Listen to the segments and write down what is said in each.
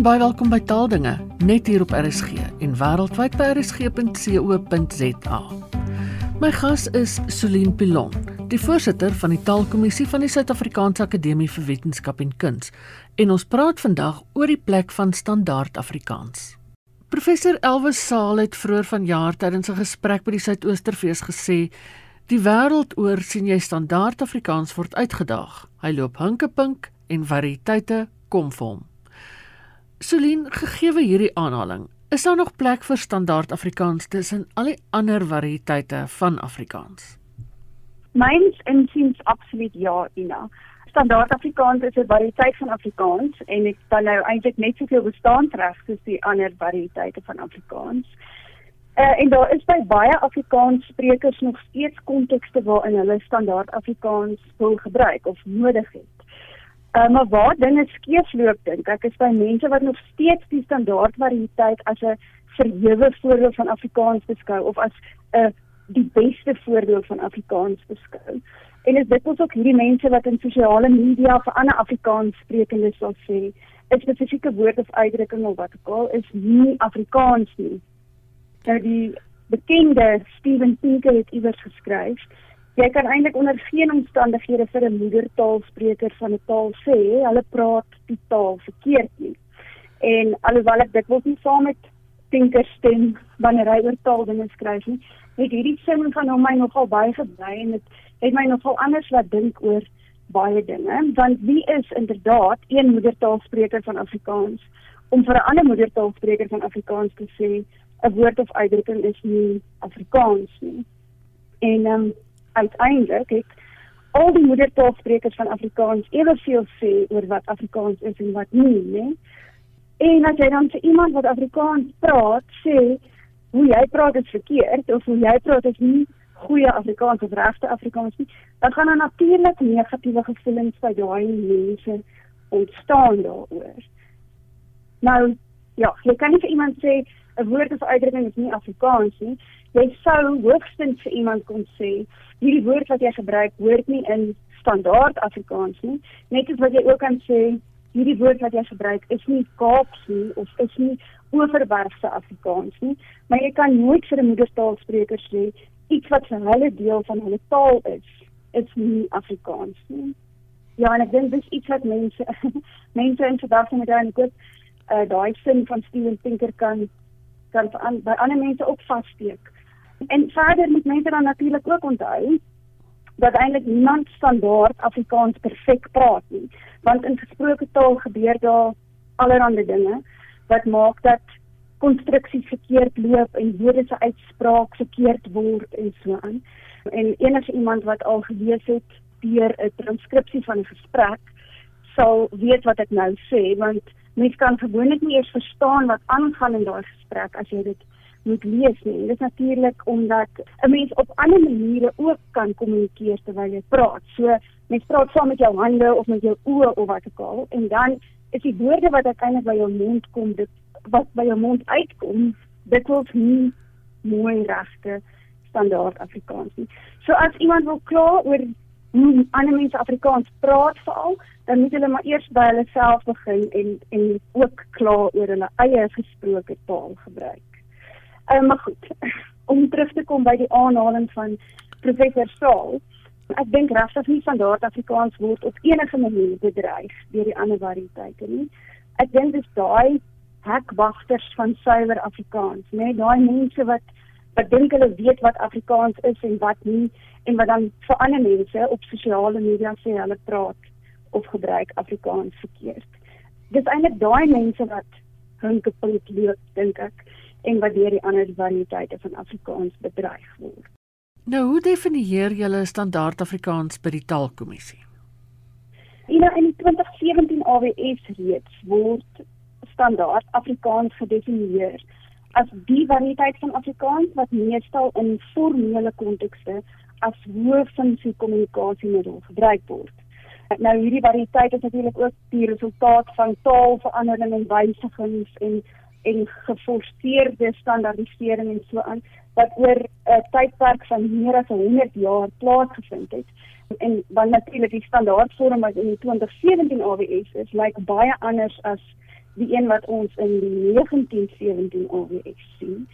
en baie welkom by Taaldinge net hier op RSG en wêreldwyd by rsg.co.za. My gas is Celine Pilon, die voorsitter van die Taalkommissie van die Suid-Afrikaanse Akademie vir Wetenskap en Kuns, en ons praat vandag oor die plek van standaard Afrikaans. Professor Elwes Saal het vroeër vanjaar tydens 'n gesprek by die Suidoosterfees gesê Die wêreld oor sien jy standaard Afrikaans word uitgedaag. Hy loop hinkepink en variëteite kom vir hom. Celine, gegee hierdie aanhaling, is daar nog plek vir standaard Afrikaans tussen al die ander variëteite van Afrikaans? Myns insiens absoluut ja, Ina. Standaard Afrikaans is 'n variëteit van Afrikaans en dit dan nou eintlik net soveel bestaanreg soos die ander variëteite van Afrikaans. Uh, en daar is by baie Afrikaans sprekers nog steeds kontekste waarin hulle standaard Afrikaans wil gebruik of nodig het. Uh, maar waar dinge skeefloop dink ek is by mense wat nog steeds die standaard variëteit as 'n verhewe voorbeeld van Afrikaans beskou of as 'n uh, die beste voorbeeld van Afrikaans beskou. En dit is ook hierdie mense wat in sosiale media vir ander Afrikaans sprekendes sal sê 'n spesifieke woord of uitdrukking of wat ook al is nie Afrikaans nie. Nou die bekende Steven Pinker het iewers geskryf jy kan eintlik onder geen omstandighede vir 'n moedertaalspreker van 'n taal sê hulle praat die taal verkeerd nie. En alhoewel ek dit wil nie saam met Tinker stem wanneer hy oor taal dinge skryf nie, het hierdie sin van hom my nogal baie gebly en dit het my nogal anders laat dink oor baie dinge, want wie is inderdaad een moedertaalspreker van Afrikaans om vir 'n ander moedertaalspreker van Afrikaans te sê 'n woord of uitdrukking is nie Afrikaans nie. En ehm um, uiteindelik het al die moedertaalsprekers van Afrikaans eweveel sê oor wat Afrikaans is en wat nie, né? En as jy dan vir iemand wat Afrikaans praat sê hoe jy praat is verkeerd of hoe jy praat is nie goeie Afrikaans of regte Afrikaans nie, dan gaan daar natuurlik negatiewe gevoelens by daai mense ontstaan daaroor. Nou, ja, jy kan nie vir iemand sê 'n woord of uitdrukking is nie Afrikaans nie. Jy sou hoogstens vir iemand kon sê, hierdie woord wat jy gebruik hoort nie in standaard Afrikaans nie. Net soos wat jy ook kan sê, hierdie woord wat jy gebruik is nie Kaaps nie of is nie Oeverbergse Afrikaans nie, maar jy kan nooit vir 'n moedertaalspreker sê iets wat vir hulle deel van hulle taal is, is nie Afrikaans nie. Ja, en ek dink dis iets wat mense mense in vandag se moderne goed uh daai sin van Steven Pinker kan kan aan, by ander mense ook vassteek. En verder moet mense dan natuurlik ook onthou dat eintlik niemand standaard Afrikaans perfek praat nie, want in gesproke taal gebeur daar allerlei dinge wat maak dat konstruksies verkeerd loop en woorde se uitspraak verkeerd word en so aan. En enige iemand wat al gelees het deur 'n transkripsie van 'n gesprek sal weet wat ek nou sê want mens kan gewoonlik nie eers verstaan wat aangaan in daai gesprek as jy dit moet lees nie. Dit is natuurlik omdat 'n mens op ander maniere ook kan kommunikeer terwyl jy praat. So mens praat saam met jou hande of met jou oë of wat ook al en dan is die woorde wat uiteindelik by jou mond kom, dit wat by jou mond uitkom, dit word nie mooi regte standaard Afrikaans nie. So as iemand wil kla oor hoe ander mense Afrikaans praat veral, dan moet hulle maar eers by hulle self begin en en ook klaar oor hulle eie gesproke taal gebruik. Ehm uh, maar goed. Om terug te kom by die aanhaling van professor Saul, ek dink regtig nie standaard Afrikaans word op enige manier bedreig deur die ander variëteite nie. Ek dink dis daai hekwagters van suiwer Afrikaans, né? Nee, daai mense wat wat dink hulle weet wat Afrikaans is en wat nie en wat dan vir ander mense op sosiale media sê hulle praat of gebruik Afrikaans verkeerd. Dis eintlik daai mense wat hinkepunt loop dink ek en wat deur die ander variëteite van Afrikaans bedreig word. Nou hoe definieer julle standaard Afrikaans by die Taalkommissie? In die 2017 AWS reeds word standaard Afrikaans gedefinieer as die variëteit van Afrikaans wat meestal in formele kontekste as hooffunksie kommunikasiemiddel gebruik word. Nou hierdie variëteit is natuurlik ook die resultaat van taalverandering en wysigings en en geforseerde standaardisering en so aan wat oor 'n tydperk van meer as 100 jaar plaasgevind het. En dan natuurlik die standaardvorm wat in die 2017 AWS is, lyk baie anders as die een wat ons in die 1917 AWS sien.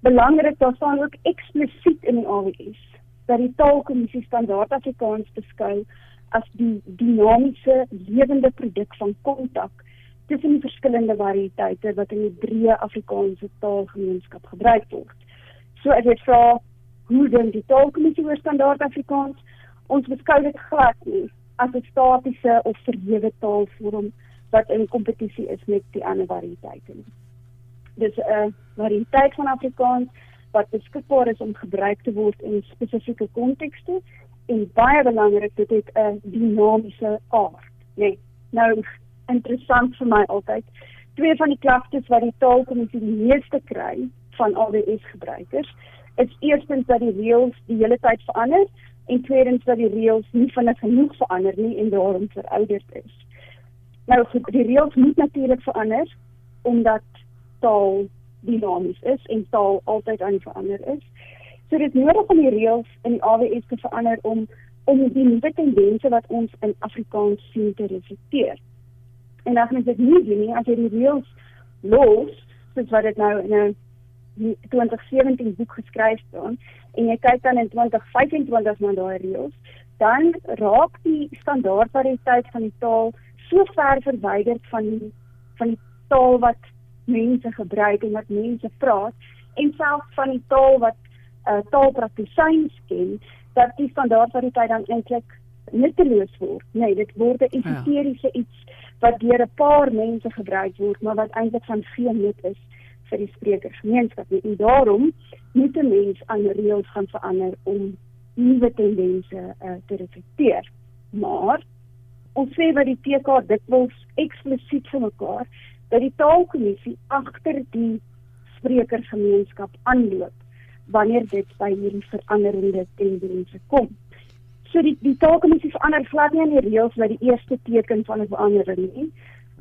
Belangrik daar staan ook eksplisiet in die AWS dat die taalkommissie standaard Afrikaans beskou as die dinamiese lewende produk van kontak tussen die verskillende variëteite wat in die breë Afrikaanse taalgemeenskap gebruik word. So as jy vra hoe dink die taalkommissie oor standaard Afrikaans? Ons beskou dit glad nie as 'n statiese of verhewe taalvorm wat in kompetisie is met die ander variëteite nie. Dis 'n variëteit van Afrikaans wat beskikbaar is om gebruik te word in spesifieke kontekste en baie belangrik dit het 'n dinamiese aard. Nee, nou interessant vir my altyd. Twee van die klagtes wat die taalkommissie die meeste kry van AWS gebruikers is eerstens dat die reëls die hele tyd verander en tweedens dat die reëls nie vinnig genoeg verander nie en daarom verouderd is. Nou die reëls moet natuurlik verander omdat taal dinamies is en taal altyd aan die verander is. So dit is nodig om die reëls in die AWS te verander om om die nuwe tendense wat ons in Afrikaans sien te reflekteer. En as mens dit nie doen nie, as jy die reëls los, soos wat dit nou in 'n 2017 boek geskryf staan en jy kyk dan in 2025 na daai reëls, dan raak die standaardvariëteit van die taal so ver verwyderd van die van die taal wat mense gebruik en wat mense praat en selfs van die taal wat uh, taalpraktisyns ken dat die standaardvariëteit dan eintlik nutteloos word. Nee, dit word 'n ja. esoteriese iets wat deur 'n paar mense gebruik word, maar wat eintlik van geen nut is vir die sprekersgemeenskap nie. En daarom moet 'n mens aan reëls gaan verander om nuwe tendense uh, te reflekteer. Maar ons sê by die TK dikwels eksplisiet vir mekaar dat die taalkommissie agter die sprekersgemeenskap aanloop wanneer dit by hierdie veranderende tendense kom. So die die taalkommissie verander glad nie aan die reëls by die eerste teken van 'n verandering nie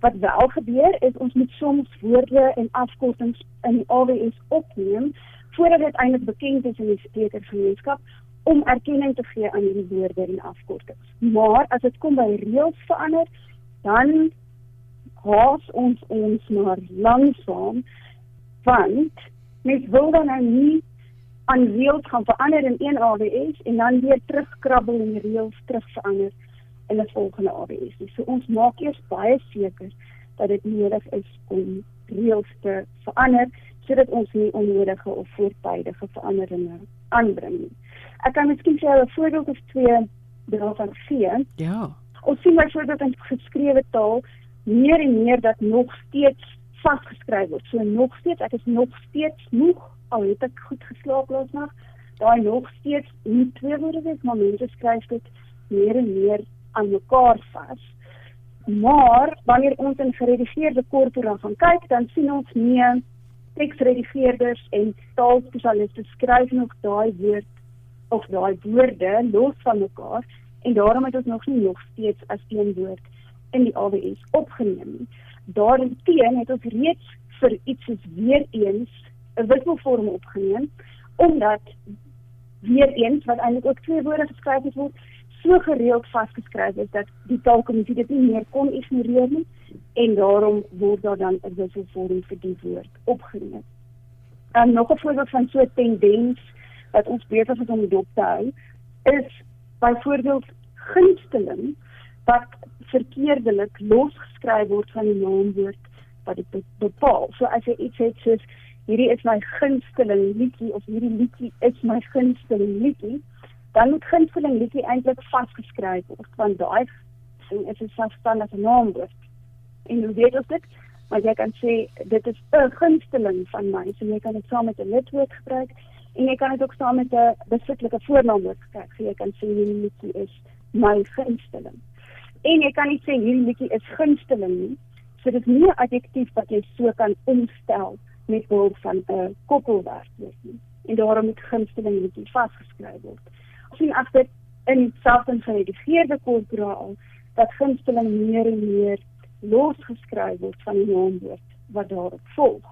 wat wel gebeur is ons moet soms woorde en afkortings in die AWS opneem voordat dit eintlik bekend is in die sprekergemeenskap om erkenning te gee aan hierdie woorde en afkortings. Maar as dit kom by reëls verander, dan haas ons ons maar langsaam want mens wil dan nou nie aan reëls gaan verander in een AWS en dan weer terugkrabbel en reëls terug verander in 'n volgende AWS. So ons maak eers baie seker dat dit nodig is om reëls te verander sodat ons nie onnodige of voortydige veranderinge aanbring nie. Ek kan miskien vir jou 'n voorbeeld of twee daarvan gee. Ja. Ons sien byvoorbeeld in geskrewe taal meer en meer dat nog steeds vasgeskryf word. So nog steeds, ek is nog steeds moeg al het ek goed geslaap laasnag. Daai nog steeds nie twee woorde maar mense skryf dit meer en meer aan mekaar vas. Maar wanneer ons in geredigeerde korpora gaan kyk, dan sien ons nie teksredigeerders en taalspesialiste skryf nog daai woord of daai woorde los van mekaar en daarom het ons nog nie nog steeds as een woord in die AWS opgeneem nie. Daarteen het ons reeds vir iets soos weer eens 'n wisselvorm opgeneem omdat weer eens wat eintlik ook twee woorde geskryf word so gereeld vasgeskryf is dat die taalkommissie dit nie meer kon ignoreer nie en daarom word daar dan 'n wisselvorm vir die woord opgeneem. En nog 'n voorbeeld van so 'n tendens wat ons besig is om dop te hou is byvoorbeeld gunsteling wat verkeerdelik losgeskryf word van die naamwoord wat dit bepaal. So as jy iets het soos hierdie is my gunsteling liedjie of hierdie liedjie is my gunsteling liedjie, dan moet gunsteling liedjie eintlik vasgeskryf word want daai ding is 'n selfstandige naamwoord. En hoe weet ons dit? Want jy kan sê dit is 'n gunsteling van my, so jy kan dit saam met 'n lidwoord gebruik en jy kan dit ook saam met 'n besitlike voornaamwoord gebruik. So jy kan sê hierdie liedjie is my gunsteling. En jy kan nie sê hierdie liedjie is gunsteling nie. So dit is nie 'n adjektief wat jy so kan omstel met behulp van 'n koppelwerkwoord nie. En daarom moet gunsteling liedjie vasgeskryf word sien as dit in selfs geredigeerde korporaal dat gunsteling meer en meer losgeskryf word van die naamwoord wat daarop volg.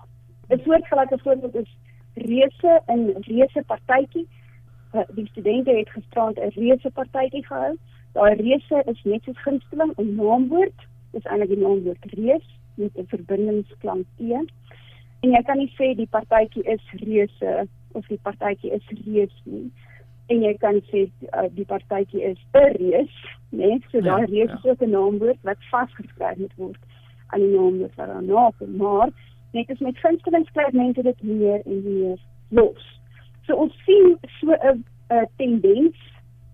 'n Soortgelyke voorbeeld is reuse in reuse partytjie. Eh, die studente het gisterand 'n reuse partytjie gehou. Daai reuse is net soos gunsteling 'n naamwoord. Dis eintlik die naamwoord reus, met 'n verbindingsklank e. En jy kan nie sê die partytjie is reuse of die partytjie is reus nie. En jy kan sê uh, die partytjie is 'n reus, né? Nee? So ja, daai reus ja. is ook 'n naamwoord wat vasgeskryf moet word aan die naamwoord wat daarna kom, maar net as met gunstelinge mense dit meer en meer los. So ons sien so 'n tendens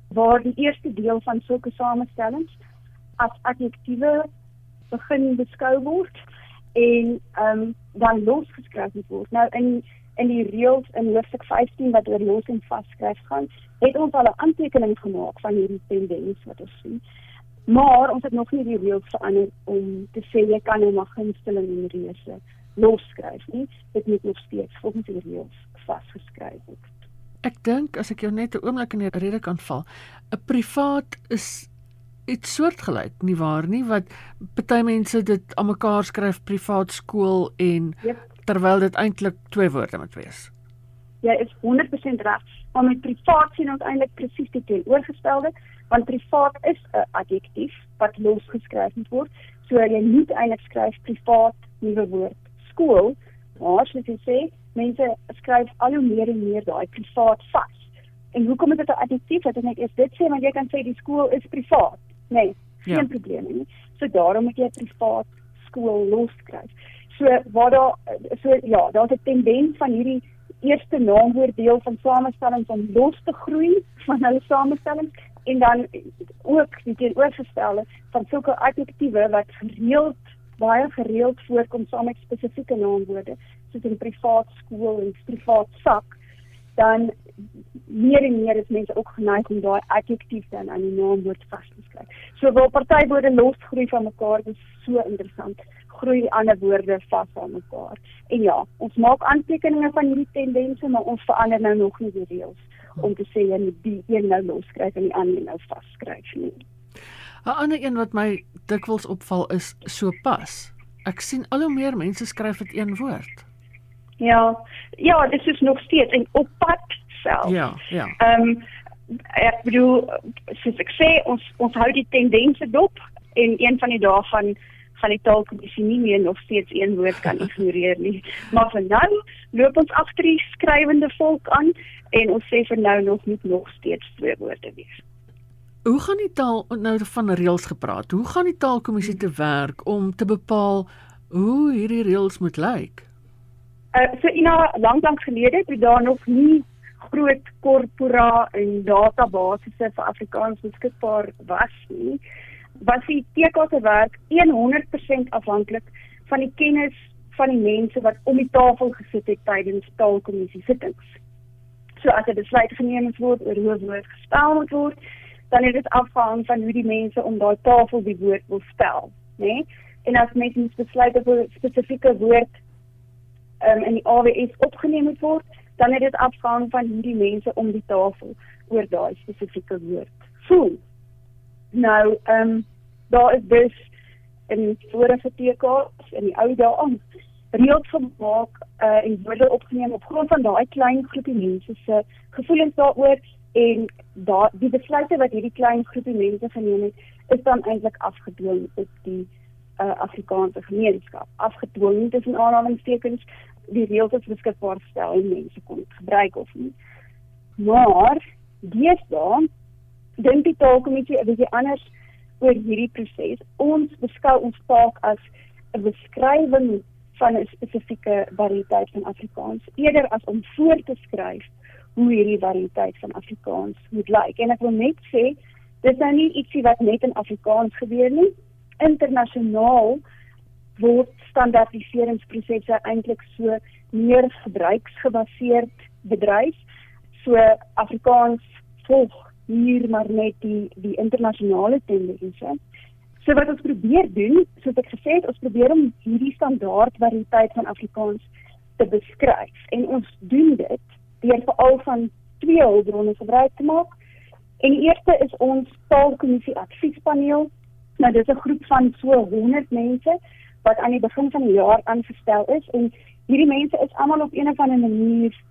waar die eerste deel van sulke samestellings as adjektiewe begin beskou word en ehm um, dan losgeskryf word. Nou in in die reëls in hoofstuk 15 wat oor los en vaskryf gaan, het ons al 'n aantekening gemaak van hierdie tendens wat ons sien. Maar ons het nog nie die reëls verander om te sê jy kan nou maar gunsteling en reuse losskryf nie. Dit moet nog steeds volgens die reëls vasgeskryf word. Ek dink as ek jou net 'n oomblik in die rede kan val, 'n privaat is iets soortgelyk, nie waar nie, wat party mense dit aan mekaar skryf privaat skool en yep. terwyl dit eintlik twee woorde moet wees. Jy is 100% reg, maar met privaat sien ons eintlik presies die teenoorgestelde, want privaat is 'n adjektief wat losgeskryf moet word. So jy moet eintlik skryf privaat nuwe woord skool, maar soos jy sê, mense skryf al hoe meer en meer daai privaat vas. En hoekom is dit 'n adjektief? Dat net is dit sê want jy kan sê die skool is privaat. Nee, geen ja. probleem nie. So daarom moet jy privaat skool loskry. So waar daar so ja, daar's 'n tendens van hierdie eerste naamwoord deel van samestellings om los te groei van hulle samestellings en dan ook die teenoorgestelde van sulke adjektiewe wat gereeld baie gereeld voorkom saam met spesifieke naamwoorde soos in privaat skool en privaat sak dan meer en meer is mense ook geneig om daai adjektief dan aan die naamwoord vas te skryf. So waar partywoorde losgroei van mekaar, dis so interessant. Groei ander woorde vas aan mekaar. En ja, ons maak aantekeninge van hierdie tendense, maar ons verander nou nog nie die reëls om te sê jy moet die een nou losskryf en die ander nou vasskryf nie. 'n ander een wat my dikwels opval is so pas. Ek sien al hoe meer mense skryf dit een woord. Ja. Ja, dit is nog steeds en op pad self. Ja, ja. Ehm um, ek bedoel soos ek sê ons ons hou die tendense dop en een van die dae van gaan die taalkommissie nie meer nog steeds een woord kan ignoreer nie. Maar vir nou loop ons agter die skrywende volk aan en ons sê vir nou nog nie nog steeds twee woorde wees. Hoe gaan die taal nou van reëls gepraat? Hoe gaan die taalkommissie te werk om te bepaal hoe hierdie reëls moet lyk? Uh, so ina lank lank gelede toe daar nog nie groot korpora en databasisse vir Afrikaans beskikbaar was nie, was die TK se werk 100% afhanklik van die kennis van die mense wat om die tafel gesit het tydens taalkommissie sittings. So as 'n besluit geneem word oor hoe woord gespel moet word, dan is dit afhang van hoe die mense om daai tafel die woord wil spel, né? Nee? En as mense besluit op 'n spesifieke woord um, in die AWS opgeneem moet word, dan is dit afhang van hoe die mense om die tafel oor daai spesifieke woord voel. Nou, ehm um, daar is dus in vorige TK's in die ou dae reëls gemaak uh, en woorde opgeneem op grond van daai klein groepie mense se gevoelens daaroor en daar die besluite wat hierdie klein groepie mense geneem het is dan eintlik afgedwing op die uh, Afrikaanse gemeenskap. Afgedwing tussen aanhalingstekens die reëls is beskikbaar gestel en mense kon dit gebruik of nie. Maar deesdae dink die taalkommissie 'n bietjie anders oor hierdie proses ons beskou ons taak as 'n beskrywing van 'n spesifieke variëteit van Afrikaans. Eerder as om voor te skryf hoe hierdie variëteit van Afrikaans moet lyk. En ek wil net sê, dis nou nie ietsie wat net in Afrikaans gebeur nie. Internasionaal word standaardiseringsprosesse eintlik so meer gebruiksgebaseerd bedryf. So Afrikaans volg hier maar net die die internasionale tendense. So wat ons probeer doen, soos ek gesê het, ons probeer om hierdie standaard variëteit van Afrikaans te beskryf en ons doen dit deur veral van twee hulpbronne gebruik te maak. En die eerste is ons taalkommissie adviespaneel. Nou dis 'n groep van so 100 mense wat aan die begin van die jaar aangestel is en hierdie mense is almal op een of ander manier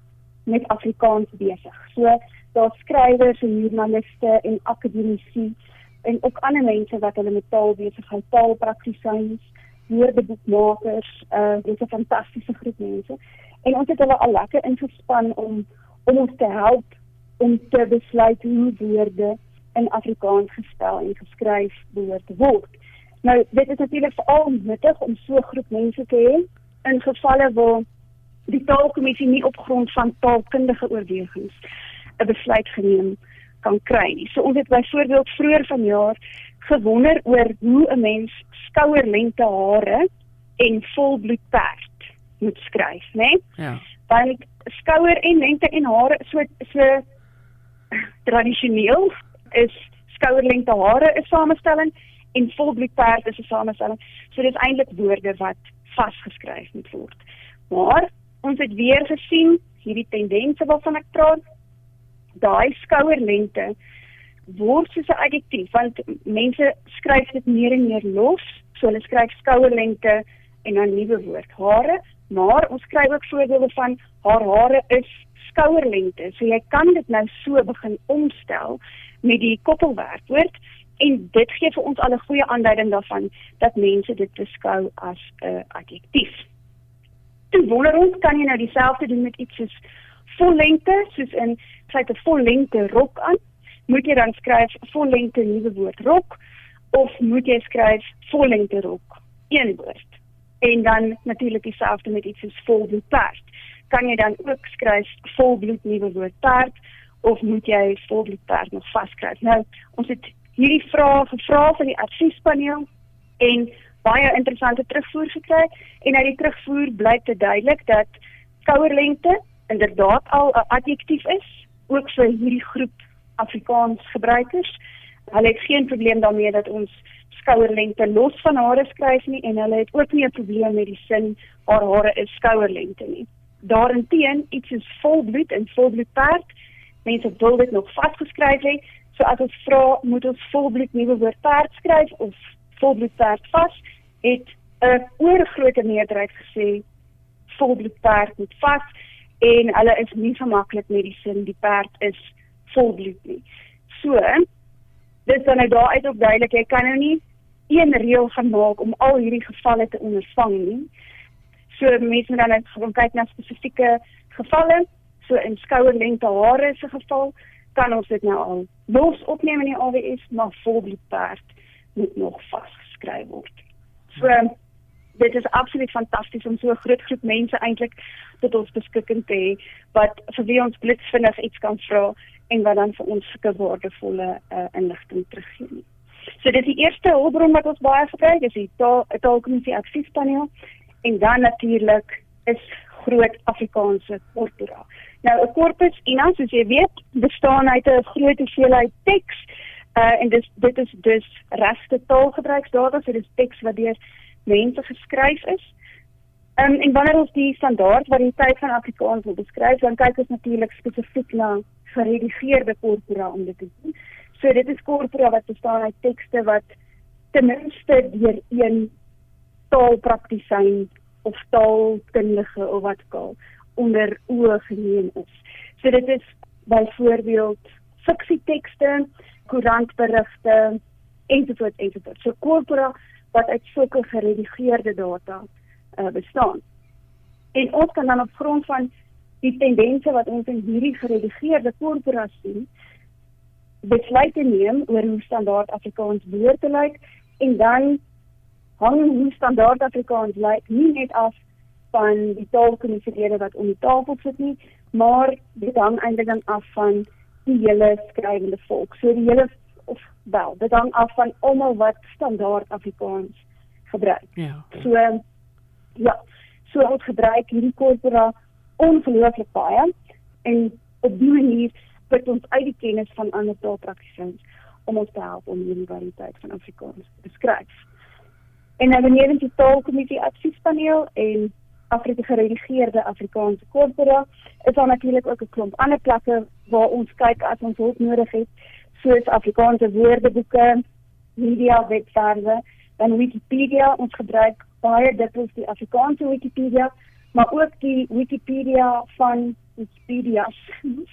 met Afrikaans besig. So daar skrywers en joernaliste en akademici en ook ander mense wat hulle met taal besig hou, taalpraktisyns woordeboekmakers, uh dis 'n fantastiese groep mense. En ons het hulle al lekker ingespan om om ons te help om te besluit hoe woorde in Afrikaans gespel en geskryf behoort te word. Nou, dit is natuurlik veral nuttig om so 'n groep mense te hê in gevalle waar die taalkommissie nie op grond van taalkundige oorwegings 'n besluit geneem kan kry nie. So ons het byvoorbeeld vroeër vanjaar gewonder oor hoe 'n mens skouerlengte hare en volbloed perd moet skryf, né? Nee? Ja. Want skouer en lengte en hare so so tradisioneel is skouerlengte hare 'n samestelling en volbloed perd is 'n samestelling. So dis eintlik woorde wat vasgeskryf moet word. Maar ons het weer gesien hierdie tendense waarvan ek praat. Daai skouerlengte word soos 'n adjektief want mense skryf dit meer en meer los. So hulle skryf skouerlengte en dan nuwe woord hare, maar ons skryf ook voorbeelde van haar hare is skouerlengte. So jy kan dit nou so begin omstel met die koppelwerkwoord en dit gee vir ons al 'n goeie aanduiding daarvan dat mense dit beskou as 'n adjektief. Toe wonder ons kan jy nou dieselfde doen met iets soos vollengte, soos in sê 'n vollengte rok aan moet jy dan skryf vollengte nuwe woord rok of moet jy skryf vollengte rok een woord en dan natuurlik dieselfde met iets soos volbloed perd kan jy dan ook skryf volbloed nuwe woord perd of moet jy volbloed perd nog vaskryf nou ons het hierdie vrae gevra van die adviespaneel en baie interessante terugvoer gekry en uit die terugvoer blyk dit duidelik dat skouerlengte inderdaad al 'n adjektief is ook vir hierdie groep Afrikaans gebruikers. Hulle het geen probleem daarmee dat ons skouerlengte los van hare skryf nie en hulle het ook nie 'n probleem met die sin haar hare is skouerlengte nie. Daarenteen iets is volbloed en volbloed perd. Mense wil dit nog vasgeskryf hê. So as ons vra moet ons volbloed nuwe woord perd skryf of volbloed perd vas, het 'n oorgrootste meerderheid gesê volbloed perd moet vas en hulle is nie gemaklik met die sin die perd is volbloed nie. So, dis dan nou daaruit ook duidelik, jy kan nou nie een reël gaan maak om al hierdie gevalle te ondervang nie. So mense moet dan net gaan kyk na spesifieke gevalle. So in skouerlengte hare se geval kan ons dit nou al los opneem in die AWS, maar volbloed perd moet nog vasgeskryf word. So dit is absoluut fantasties om so 'n groot groep mense eintlik tot ons beskikking te hê wat vir wie ons blitsvinnig iets kan vra en wat dan vir ons sulke waardevolle uh, inligting teruggee. So dit is die eerste hulpbron wat ons baie het, is die taalkommissie aksiespaneel en dan natuurlik is groot Afrikaanse korpora. Nou 'n korpus INA soos jy weet, bestaan uit 'n groot hoeveelheid teks uh en dis dit is dus regte taalgebruiksdata, so dis teks wat deur mense geskryf is. Um, en wanneer ons die standaard variëteit van Afrikaans wil beskryf, dan kyk ons natuurlik spesifiek na geredigeerde korpora om dit te doen. So dit is korpora wat bestaan uit tekste wat ten minste deur een taalpraktisyn of taalkundige of wat ook onder oë geneem is. So dit is byvoorbeeld fiksietekste, koerantberigte ensovoorts ensovoorts. So korpora wat uit sulke geredigeerde data uh, bestaan. En ons kan dan op grond van die tendense wat ons in hierdie geredigeerde korporasie besluite neem oor hoe standaard Afrikaans behoort te lyk en dan hang hoe standaard Afrikaans lyk nie net af van die taalkommissielede wat om die tafel sit nie, maar dit hang eintlik dan af van die hele skrywende volk. So die hele of wel, dit hang af van almal wat standaard Afrikaans gebruik. Ja. So ja, so ons gebruik hierdie korporasie ongelooflik baie en op die manier put ons uit die kennis van ander taalpraktisins om ons te help om hierdie variëteit van Afrikaans te beskryf. En nou wanneer die taalkommissie adviespaneel en Afrika geredigeerde Afrikaanse korpora is daar natuurlik ook 'n klomp ander plekke waar ons kyk as ons hulp nodig het soos Afrikaanse woordeboeke, media webwerwe, dan Wikipedia ons gebruik baie dikwels die Afrikaanse Wikipedia maar ook die Wikipedia van Wikipedia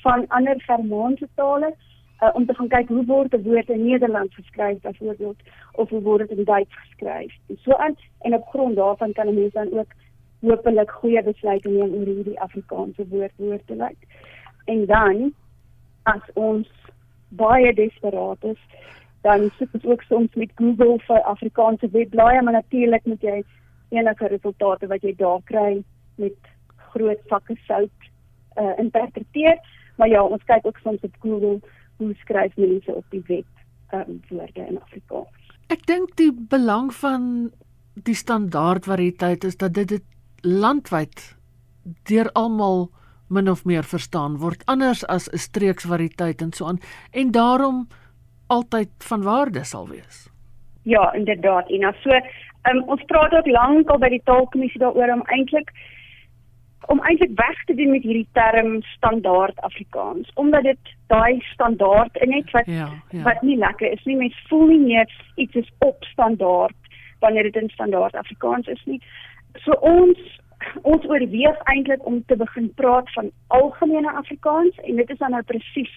van ander Germaanse tale. uh, om te gaan kyk hoe word 'n woord in Nederlands geskryf byvoorbeeld of hoe word dit in Duits geskryf. So aan en op grond daarvan kan 'n mens dan ook hopelik goeie besluite neem oor hoe die Afrikaanse woord woord te lyk. En dan as ons baie desperaat is, dan soek ons ook soms met Google vir Afrikaanse webblaaie, maar natuurlik moet jy enige resultate wat jy daar kry met groot vakke sout uh, interpreteer. Maar ja, ons kyk ook soms op Google hoe skryf mense op die web um, woorde in Afrikaans. Ek dink die belang van die standaard variëteit is dat dit dit landwyd deur almal min of meer verstaan word anders as 'n streeksvariëteit en so aan en daarom altyd van waarde sal wees. Ja, inderdaad. En so, um, ons praat ook lank al by die taalkommissie daaroor om eintlik om eintlik weg te doen met hierdie term standaard Afrikaans omdat dit daai standaard in net wat ja, ja. wat nie lekker is nie. Mens voel nie meer iets is op standaard wanneer dit in standaard Afrikaans is nie. So ons ons oorweeg eintlik om te begin praat van algemene Afrikaans en dit is dan nou presies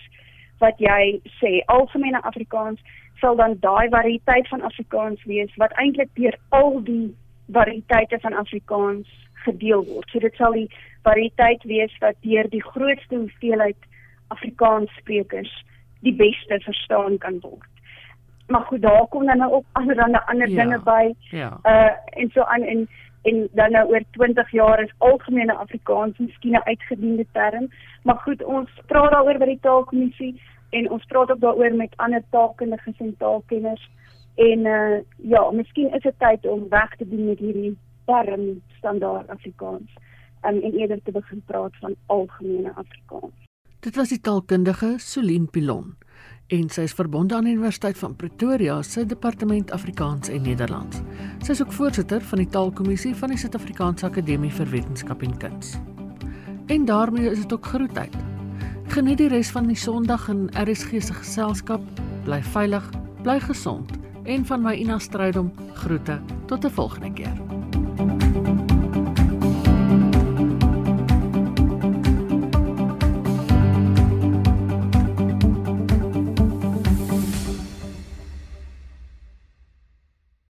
wat jy sê. Algemene Afrikaans sal dan daai variëteit van Afrikaans wees wat eintlik deur al die variëteite van Afrikaans gedeel word. So dit sal die variëteit wees wat deur die grootste hoeveelheid Afrikaanssprekers die beste verstaan kan word. Maar goed, daar kom dan nou ook ander dan ander ja, dinge by. Ja. Uh en so aan en en dan nou oor 20 jaar is algemene Afrikaans miskien 'n uitgediende term, maar goed, ons praat daaroor by die taalkommissie en ons praat ook daaroor met ander taalkundiges en taalkenners en uh ja, miskien is dit tyd om weg te doen met hierdie term standaard Afrikaans um, en eerder te begin praat van algemene Afrikaans. Dit was die taalkundige Solien Pilon en sy is verbonde aan die Universiteit van Pretoria se departement Afrikaans en Nederlands. Sy is ook voorsitter van die taalkommissie van die Suid-Afrikaanse Akademie vir Wetenskap en Kuns. En daarmee is dit ook groetheid. Geniet die res van die Sondag in RSG se geselskap. Bly veilig, bly gesond en van my Ina Strydom groete tot 'n volgende keer.